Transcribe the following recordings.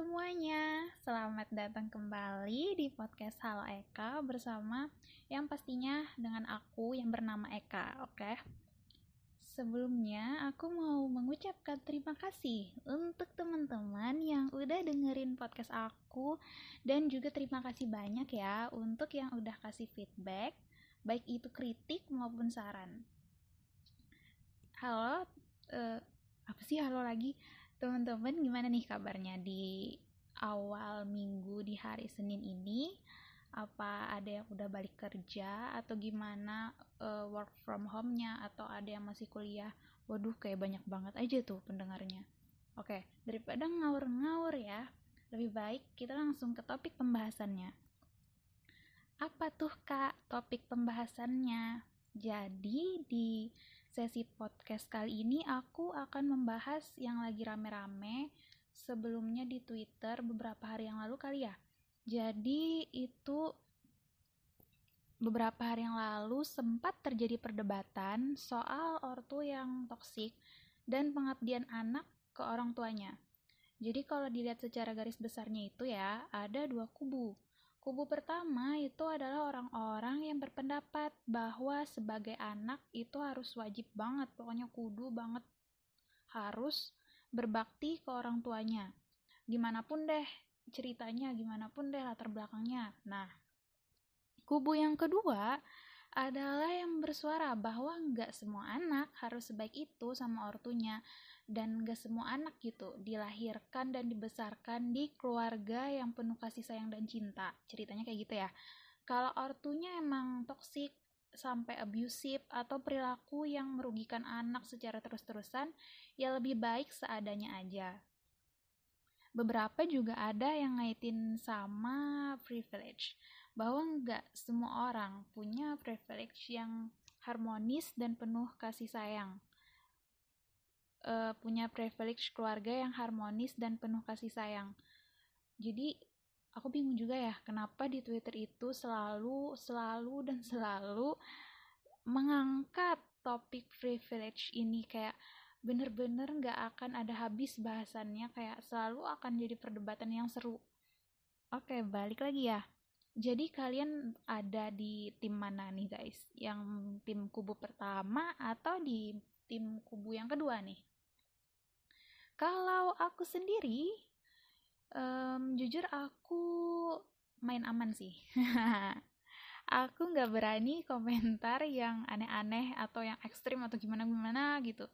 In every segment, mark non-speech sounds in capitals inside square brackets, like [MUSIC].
semuanya, selamat datang kembali di podcast Halo Eka bersama yang pastinya dengan aku yang bernama Eka, oke? Sebelumnya, aku mau mengucapkan terima kasih untuk teman-teman yang udah dengerin podcast aku dan juga terima kasih banyak ya untuk yang udah kasih feedback, baik itu kritik maupun saran. Halo, uh, apa sih halo lagi? Teman-teman gimana nih kabarnya di awal minggu di hari Senin ini? Apa ada yang udah balik kerja atau gimana uh, work from home-nya atau ada yang masih kuliah? Waduh, kayak banyak banget aja tuh pendengarnya. Oke, daripada ngawur-ngawur ya, lebih baik kita langsung ke topik pembahasannya. Apa tuh Kak topik pembahasannya? Jadi di sesi podcast kali ini aku akan membahas yang lagi rame-rame sebelumnya di Twitter beberapa hari yang lalu kali ya. Jadi itu beberapa hari yang lalu sempat terjadi perdebatan soal ortu yang toksik dan pengabdian anak ke orang tuanya. Jadi kalau dilihat secara garis besarnya itu ya, ada dua kubu. Kubu pertama itu adalah orang-orang yang berpendapat bahwa sebagai anak itu harus wajib banget, pokoknya kudu banget harus berbakti ke orang tuanya. Gimana pun deh ceritanya, gimana pun deh latar belakangnya. Nah, kubu yang kedua adalah yang bersuara bahwa nggak semua anak harus sebaik itu sama ortunya dan gak semua anak gitu dilahirkan dan dibesarkan di keluarga yang penuh kasih sayang dan cinta. Ceritanya kayak gitu ya. Kalau ortunya emang toksik sampai abusive atau perilaku yang merugikan anak secara terus-terusan ya lebih baik seadanya aja. Beberapa juga ada yang ngaitin sama privilege bahwa nggak semua orang punya privilege yang harmonis dan penuh kasih sayang uh, punya privilege keluarga yang harmonis dan penuh kasih sayang. Jadi aku bingung juga ya kenapa di Twitter itu selalu selalu dan [LAUGHS] selalu mengangkat topik privilege ini kayak bener-bener nggak akan ada habis bahasannya kayak selalu akan jadi perdebatan yang seru. Oke, balik lagi ya. Jadi kalian ada di tim mana nih guys? Yang tim kubu pertama atau di tim kubu yang kedua nih? Kalau aku sendiri, um, jujur aku main aman sih. [LAUGHS] aku nggak berani komentar yang aneh-aneh atau yang ekstrim atau gimana-gimana gitu.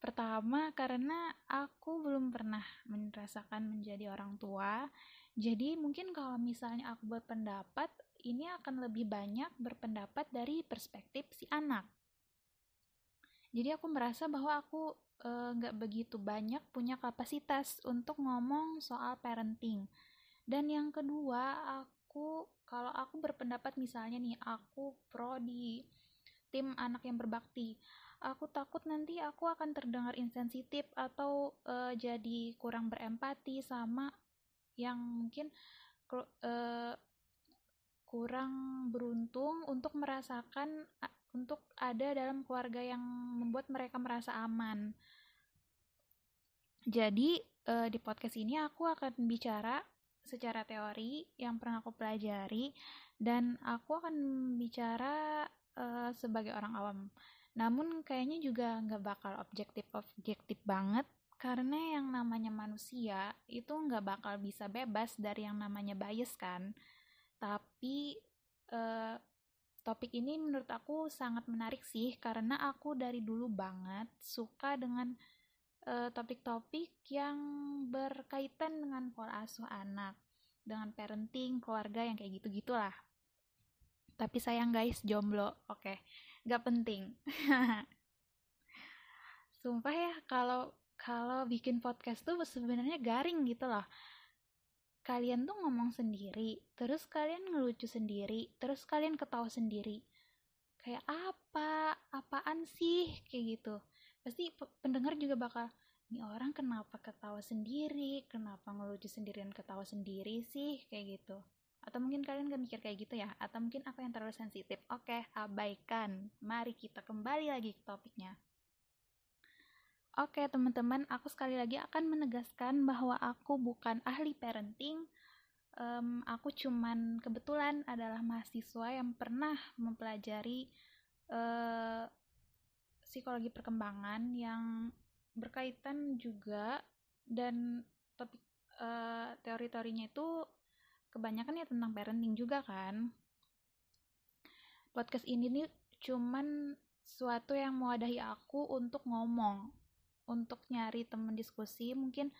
Pertama, karena aku belum pernah merasakan menjadi orang tua. Jadi mungkin kalau misalnya aku berpendapat, ini akan lebih banyak berpendapat dari perspektif si anak. Jadi aku merasa bahwa aku nggak uh, begitu banyak punya kapasitas untuk ngomong soal parenting. Dan yang kedua, aku kalau aku berpendapat misalnya nih, aku pro di tim anak yang berbakti. Aku takut nanti aku akan terdengar insensitif atau uh, jadi kurang berempati sama yang mungkin uh, kurang beruntung untuk merasakan untuk ada dalam keluarga yang membuat mereka merasa aman. Jadi uh, di podcast ini aku akan bicara secara teori yang pernah aku pelajari dan aku akan bicara uh, sebagai orang awam. Namun kayaknya juga nggak bakal objektif-objektif banget karena yang namanya manusia itu nggak bakal bisa bebas dari yang namanya bias kan. Tapi uh, Topik ini menurut aku sangat menarik sih karena aku dari dulu banget suka dengan eh, topik-topik uh, yang berkaitan dengan pola asuh anak, dengan parenting, keluarga yang kayak gitu-gitulah. Tapi sayang guys, jomblo. Oke, okay. gak penting. [LAUGHS] Sumpah ya, kalau kalau bikin podcast tuh sebenarnya garing gitu loh kalian tuh ngomong sendiri, terus kalian ngelucu sendiri, terus kalian ketawa sendiri. Kayak apa? Apaan sih? Kayak gitu. Pasti pendengar juga bakal, ini orang kenapa ketawa sendiri? Kenapa ngelucu sendiri dan ketawa sendiri sih? Kayak gitu. Atau mungkin kalian gak mikir kayak gitu ya? Atau mungkin aku yang terlalu sensitif? Oke, abaikan. Mari kita kembali lagi ke topiknya. Oke, teman-teman, aku sekali lagi akan menegaskan bahwa aku bukan ahli parenting. Um, aku cuman kebetulan adalah mahasiswa yang pernah mempelajari uh, psikologi perkembangan yang berkaitan juga dan topik uh, teori-teorinya itu kebanyakan ya tentang parenting juga kan. Podcast ini nih cuman suatu yang mewadahi aku untuk ngomong untuk nyari temen diskusi mungkin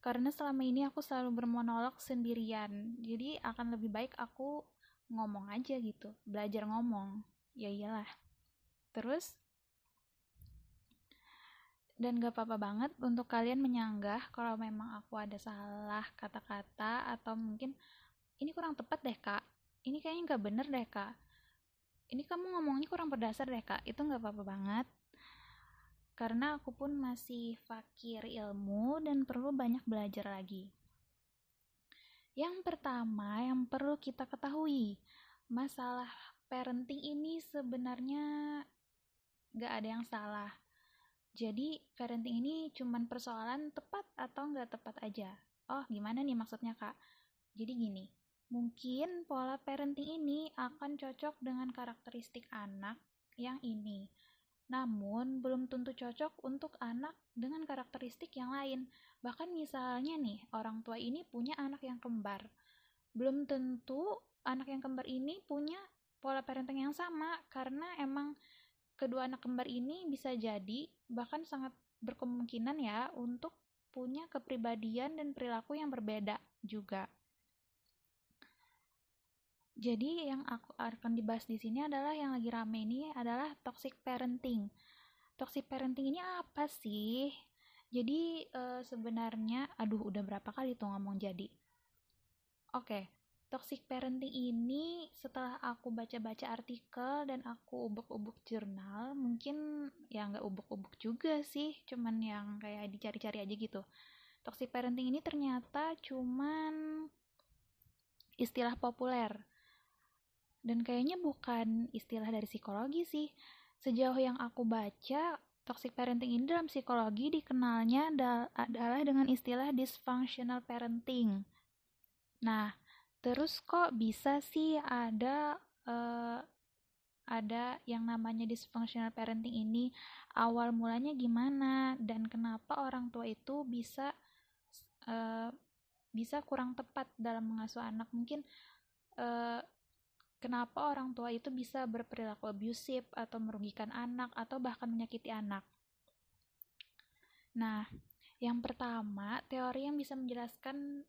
karena selama ini aku selalu bermonolog sendirian. Jadi akan lebih baik aku ngomong aja gitu belajar ngomong. Ya iyalah. Terus dan gak apa-apa banget untuk kalian menyanggah kalau memang aku ada salah kata-kata atau mungkin ini kurang tepat deh kak. Ini kayaknya gak bener deh kak. Ini kamu ngomongnya kurang berdasar deh kak. Itu gak apa-apa banget karena aku pun masih fakir ilmu dan perlu banyak belajar lagi. Yang pertama yang perlu kita ketahui, masalah parenting ini sebenarnya gak ada yang salah. Jadi parenting ini cuma persoalan tepat atau nggak tepat aja. Oh gimana nih maksudnya kak? Jadi gini, mungkin pola parenting ini akan cocok dengan karakteristik anak yang ini namun belum tentu cocok untuk anak dengan karakteristik yang lain. Bahkan misalnya nih, orang tua ini punya anak yang kembar. Belum tentu anak yang kembar ini punya pola parenting yang sama karena emang kedua anak kembar ini bisa jadi bahkan sangat berkemungkinan ya untuk punya kepribadian dan perilaku yang berbeda juga. Jadi yang aku akan dibahas di sini adalah yang lagi rame ini adalah toxic parenting. Toxic parenting ini apa sih? Jadi e, sebenarnya, aduh udah berapa kali tuh ngomong jadi. Oke, toxic parenting ini setelah aku baca-baca artikel dan aku ubuk-ubuk jurnal, mungkin ya nggak ubuk-ubuk juga sih, cuman yang kayak dicari-cari aja gitu. Toxic parenting ini ternyata cuman istilah populer dan kayaknya bukan istilah dari psikologi sih. Sejauh yang aku baca, toxic parenting ini dalam psikologi dikenalnya adalah dengan istilah dysfunctional parenting. Nah, terus kok bisa sih ada uh, ada yang namanya dysfunctional parenting ini? Awal mulanya gimana dan kenapa orang tua itu bisa uh, bisa kurang tepat dalam mengasuh anak? Mungkin uh, kenapa orang tua itu bisa berperilaku abusif atau merugikan anak atau bahkan menyakiti anak. Nah, yang pertama, teori yang bisa menjelaskan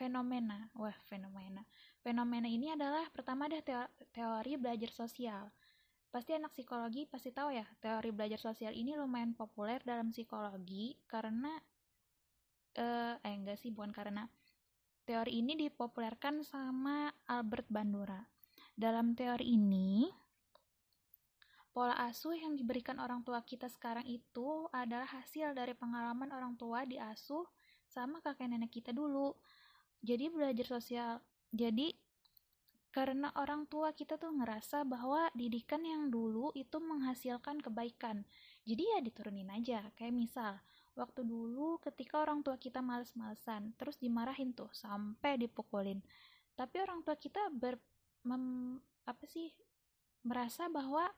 fenomena. Wah, fenomena. Fenomena ini adalah pertama ada teori belajar sosial. Pasti anak psikologi pasti tahu ya, teori belajar sosial ini lumayan populer dalam psikologi karena eh, eh enggak sih, bukan karena teori ini dipopulerkan sama Albert Bandura. Dalam teori ini, pola asuh yang diberikan orang tua kita sekarang itu adalah hasil dari pengalaman orang tua diasuh sama kakek nenek kita dulu. Jadi belajar sosial. Jadi karena orang tua kita tuh ngerasa bahwa didikan yang dulu itu menghasilkan kebaikan. Jadi ya diturunin aja. Kayak misal, waktu dulu ketika orang tua kita males-malesan, terus dimarahin tuh sampai dipukulin. Tapi orang tua kita ber mem, apa sih merasa bahwa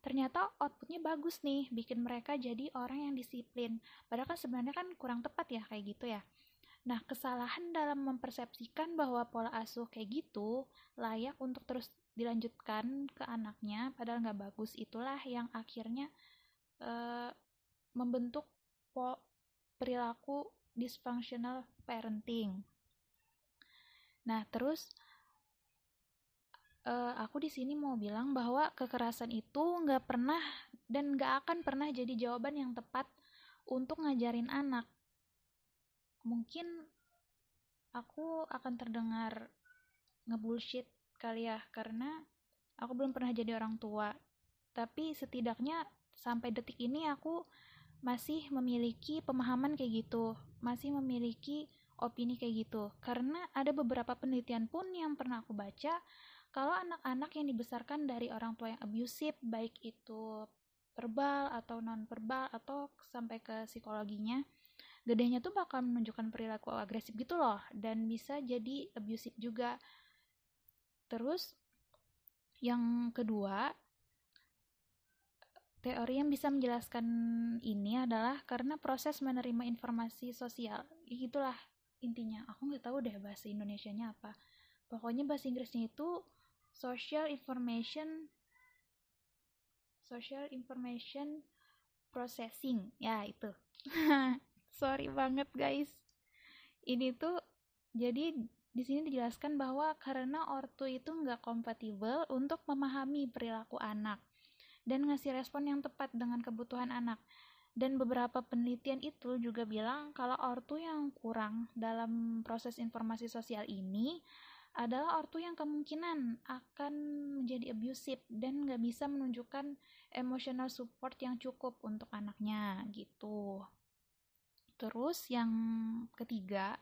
ternyata outputnya bagus nih bikin mereka jadi orang yang disiplin. Padahal kan sebenarnya kan kurang tepat ya kayak gitu ya. Nah kesalahan dalam mempersepsikan bahwa pola asuh kayak gitu layak untuk terus dilanjutkan ke anaknya padahal nggak bagus itulah yang akhirnya uh, membentuk po perilaku dysfunctional parenting. Nah terus uh, aku di sini mau bilang bahwa kekerasan itu nggak pernah dan nggak akan pernah jadi jawaban yang tepat untuk ngajarin anak. Mungkin aku akan terdengar ngebullshit kali ya, karena aku belum pernah jadi orang tua. Tapi setidaknya sampai detik ini aku masih memiliki pemahaman kayak gitu, masih memiliki opini kayak gitu. Karena ada beberapa penelitian pun yang pernah aku baca kalau anak-anak yang dibesarkan dari orang tua yang abusive, baik itu verbal atau non verbal atau sampai ke psikologinya gedenya tuh bakal menunjukkan perilaku agresif gitu loh dan bisa jadi abusive juga. Terus yang kedua teori yang bisa menjelaskan ini adalah karena proses menerima informasi sosial. Itulah intinya. Aku nggak tahu deh bahasa Indonesia-nya apa. Pokoknya bahasa Inggrisnya itu social information social information processing. Ya itu. [LAUGHS] Sorry banget guys. Ini tuh jadi di sini dijelaskan bahwa karena ortu itu nggak kompatibel untuk memahami perilaku anak dan ngasih respon yang tepat dengan kebutuhan anak. Dan beberapa penelitian itu juga bilang kalau ortu yang kurang dalam proses informasi sosial ini adalah ortu yang kemungkinan akan menjadi abusive dan nggak bisa menunjukkan emotional support yang cukup untuk anaknya gitu. Terus yang ketiga,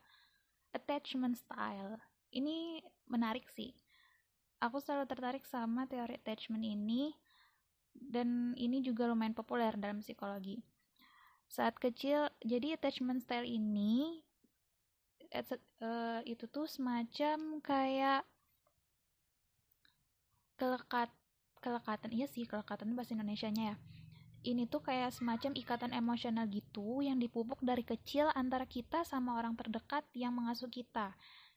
attachment style. Ini menarik sih. Aku selalu tertarik sama teori attachment ini dan ini juga lumayan populer dalam psikologi. Saat kecil, jadi attachment style ini uh, itu tuh semacam kayak kelekat kelekatan iya sih kelekatan bahasa Indonesia-nya ya ini tuh kayak semacam ikatan emosional gitu yang dipupuk dari kecil antara kita sama orang terdekat yang mengasuh kita.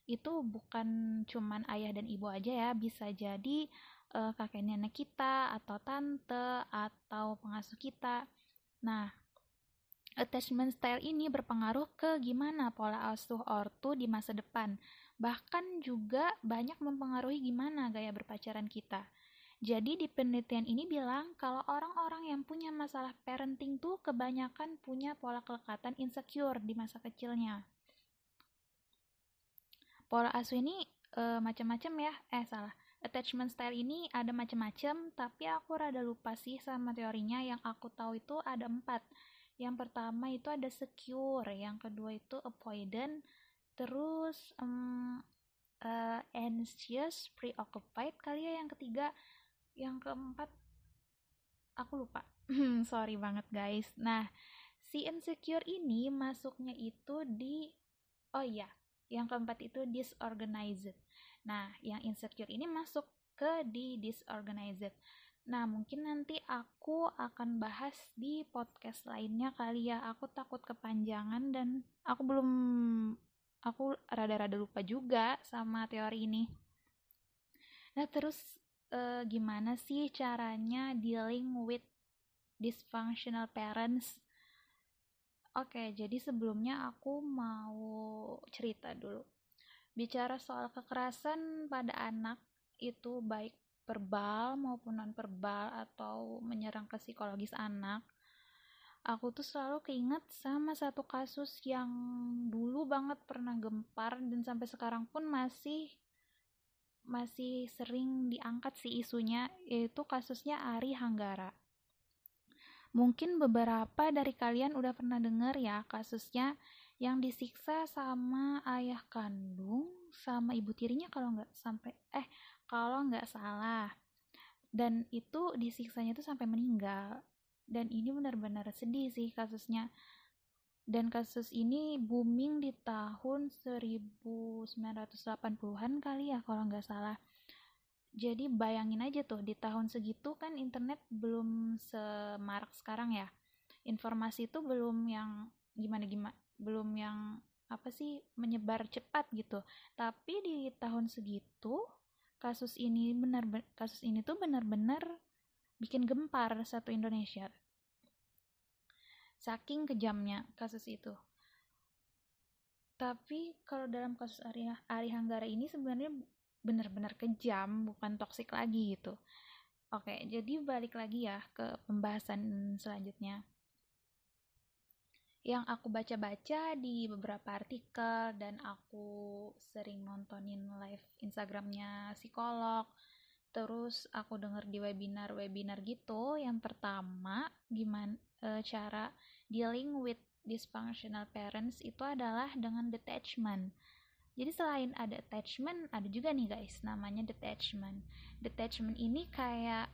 Itu bukan cuman ayah dan ibu aja ya, bisa jadi uh, kakek nenek kita atau tante atau pengasuh kita. Nah, attachment style ini berpengaruh ke gimana pola asuh ortu di masa depan. Bahkan juga banyak mempengaruhi gimana gaya berpacaran kita. Jadi di penelitian ini bilang kalau orang-orang yang punya masalah parenting tuh kebanyakan punya pola kelekatan insecure di masa kecilnya. Pola asuh ini e, macam-macam ya, eh salah. Attachment style ini ada macam-macam, tapi aku rada lupa sih sama teorinya. Yang aku tahu itu ada empat. Yang pertama itu ada secure, yang kedua itu avoidant, terus um, uh, anxious, preoccupied kali ya yang ketiga. Yang keempat aku lupa. [LAUGHS] Sorry banget guys. Nah si insecure ini masuknya itu di oh iya yang keempat itu disorganized. Nah yang insecure ini masuk ke di disorganized nah mungkin nanti aku akan bahas di podcast lainnya kali ya aku takut kepanjangan dan aku belum aku rada-rada lupa juga sama teori ini nah terus uh, gimana sih caranya dealing with dysfunctional parents? Oke, jadi sebelumnya aku mau cerita dulu. Bicara soal kekerasan pada anak itu baik verbal maupun non verbal atau menyerang ke psikologis anak. Aku tuh selalu keinget sama satu kasus yang dulu banget pernah gempar dan sampai sekarang pun masih masih sering diangkat sih isunya yaitu kasusnya Ari Hanggara. Mungkin beberapa dari kalian udah pernah dengar ya kasusnya yang disiksa sama ayah kandung sama ibu tirinya kalau nggak sampai eh kalau nggak salah dan itu disiksanya tuh sampai meninggal dan ini benar-benar sedih sih kasusnya dan kasus ini booming di tahun 1980-an kali ya kalau nggak salah. Jadi bayangin aja tuh di tahun segitu kan internet belum semarak sekarang ya. Informasi itu belum yang gimana gimana belum yang apa sih menyebar cepat gitu. Tapi di tahun segitu kasus ini benar kasus ini tuh benar-benar bikin gempar satu Indonesia. Saking kejamnya kasus itu. Tapi kalau dalam kasus Ari, Ari Hanggara ini sebenarnya benar-benar kejam bukan toksik lagi gitu. Oke jadi balik lagi ya ke pembahasan selanjutnya yang aku baca-baca di beberapa artikel dan aku sering nontonin live Instagramnya psikolog terus aku denger di webinar-webinar gitu yang pertama gimana e, cara dealing with dysfunctional parents itu adalah dengan detachment. Jadi selain ada attachment, ada juga nih guys namanya detachment. Detachment ini kayak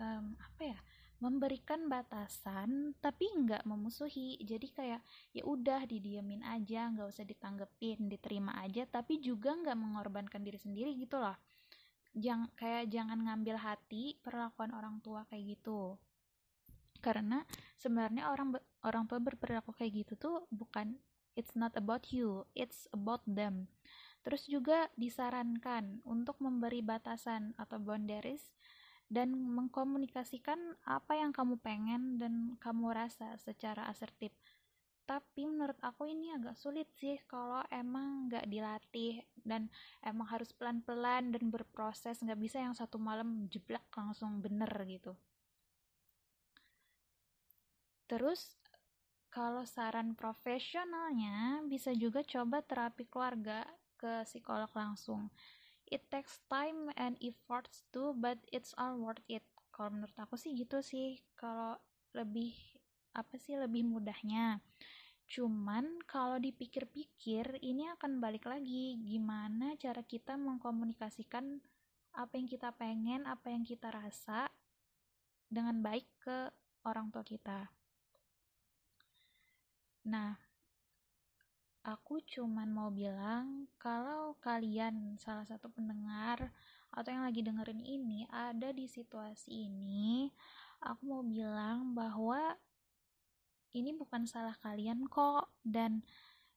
um, apa ya? Memberikan batasan tapi nggak memusuhi. Jadi kayak ya udah didiemin aja nggak usah ditanggepin diterima aja tapi juga nggak mengorbankan diri sendiri gitu loh. Jang, kayak jangan ngambil hati perlakuan orang tua kayak gitu. Karena sebenarnya orang orang tua berperilaku kayak gitu tuh bukan it's not about you it's about them. Terus juga disarankan untuk memberi batasan atau boundaries dan mengkomunikasikan apa yang kamu pengen dan kamu rasa secara asertif. Tapi menurut aku ini agak sulit sih kalau emang nggak dilatih dan emang harus pelan-pelan dan berproses, nggak bisa yang satu malam jeblak langsung bener gitu. Terus kalau saran profesionalnya bisa juga coba terapi keluarga ke psikolog langsung it takes time and efforts too but it's all worth it. Kalau menurut aku sih gitu sih. Kalau lebih apa sih lebih mudahnya. Cuman kalau dipikir-pikir ini akan balik lagi. Gimana cara kita mengkomunikasikan apa yang kita pengen apa yang kita rasa dengan baik ke orang tua kita? Nah Aku cuman mau bilang kalau kalian salah satu pendengar atau yang lagi dengerin ini ada di situasi ini, aku mau bilang bahwa ini bukan salah kalian kok dan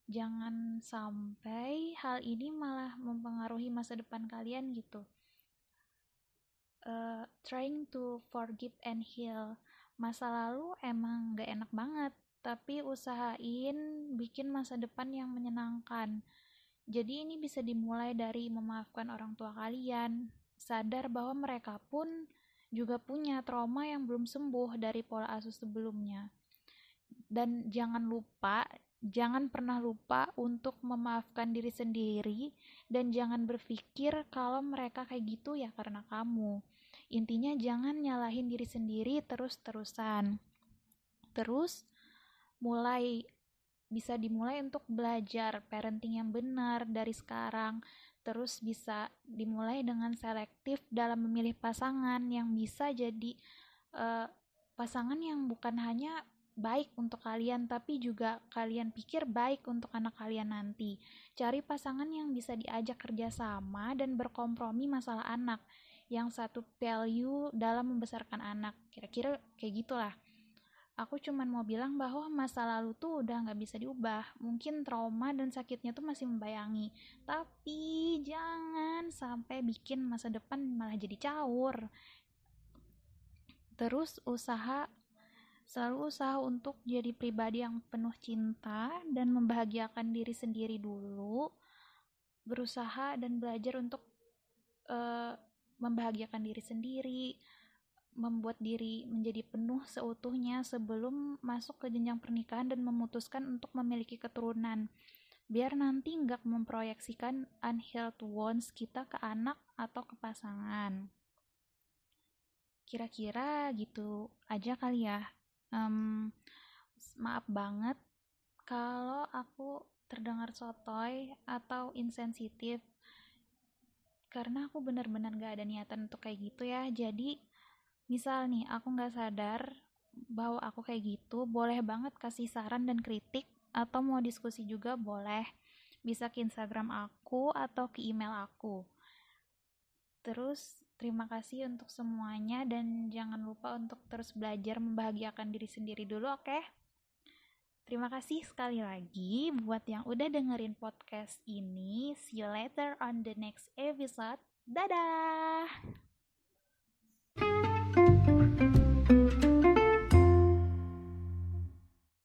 jangan sampai hal ini malah mempengaruhi masa depan kalian gitu. Uh, trying to forgive and heal masa lalu emang gak enak banget tapi usahain bikin masa depan yang menyenangkan. Jadi ini bisa dimulai dari memaafkan orang tua kalian, sadar bahwa mereka pun juga punya trauma yang belum sembuh dari pola asuh sebelumnya. Dan jangan lupa, jangan pernah lupa untuk memaafkan diri sendiri dan jangan berpikir kalau mereka kayak gitu ya karena kamu. Intinya jangan nyalahin diri sendiri terus-terusan. Terus, mulai bisa dimulai untuk belajar parenting yang benar dari sekarang. Terus bisa dimulai dengan selektif dalam memilih pasangan yang bisa jadi uh, pasangan yang bukan hanya baik untuk kalian tapi juga kalian pikir baik untuk anak kalian nanti. Cari pasangan yang bisa diajak kerjasama dan berkompromi masalah anak. Yang satu value dalam membesarkan anak. Kira-kira kayak gitulah aku cuman mau bilang bahwa masa lalu tuh udah nggak bisa diubah. Mungkin trauma dan sakitnya tuh masih membayangi. Tapi jangan sampai bikin masa depan malah jadi caur. Terus usaha selalu usaha untuk jadi pribadi yang penuh cinta dan membahagiakan diri sendiri dulu. Berusaha dan belajar untuk uh, membahagiakan diri sendiri membuat diri menjadi penuh seutuhnya sebelum masuk ke jenjang pernikahan dan memutuskan untuk memiliki keturunan. Biar nanti nggak memproyeksikan unhealed wounds kita ke anak atau ke pasangan. Kira-kira gitu aja kali ya. Um, maaf banget kalau aku terdengar sotoy atau insensitif karena aku benar-benar gak ada niatan untuk kayak gitu ya jadi misal nih aku nggak sadar bahwa aku kayak gitu boleh banget kasih saran dan kritik atau mau diskusi juga boleh bisa ke Instagram aku atau ke email aku terus terima kasih untuk semuanya dan jangan lupa untuk terus belajar membahagiakan diri sendiri dulu oke okay? Terima kasih sekali lagi buat yang udah dengerin podcast ini. See you later on the next episode. Dadah!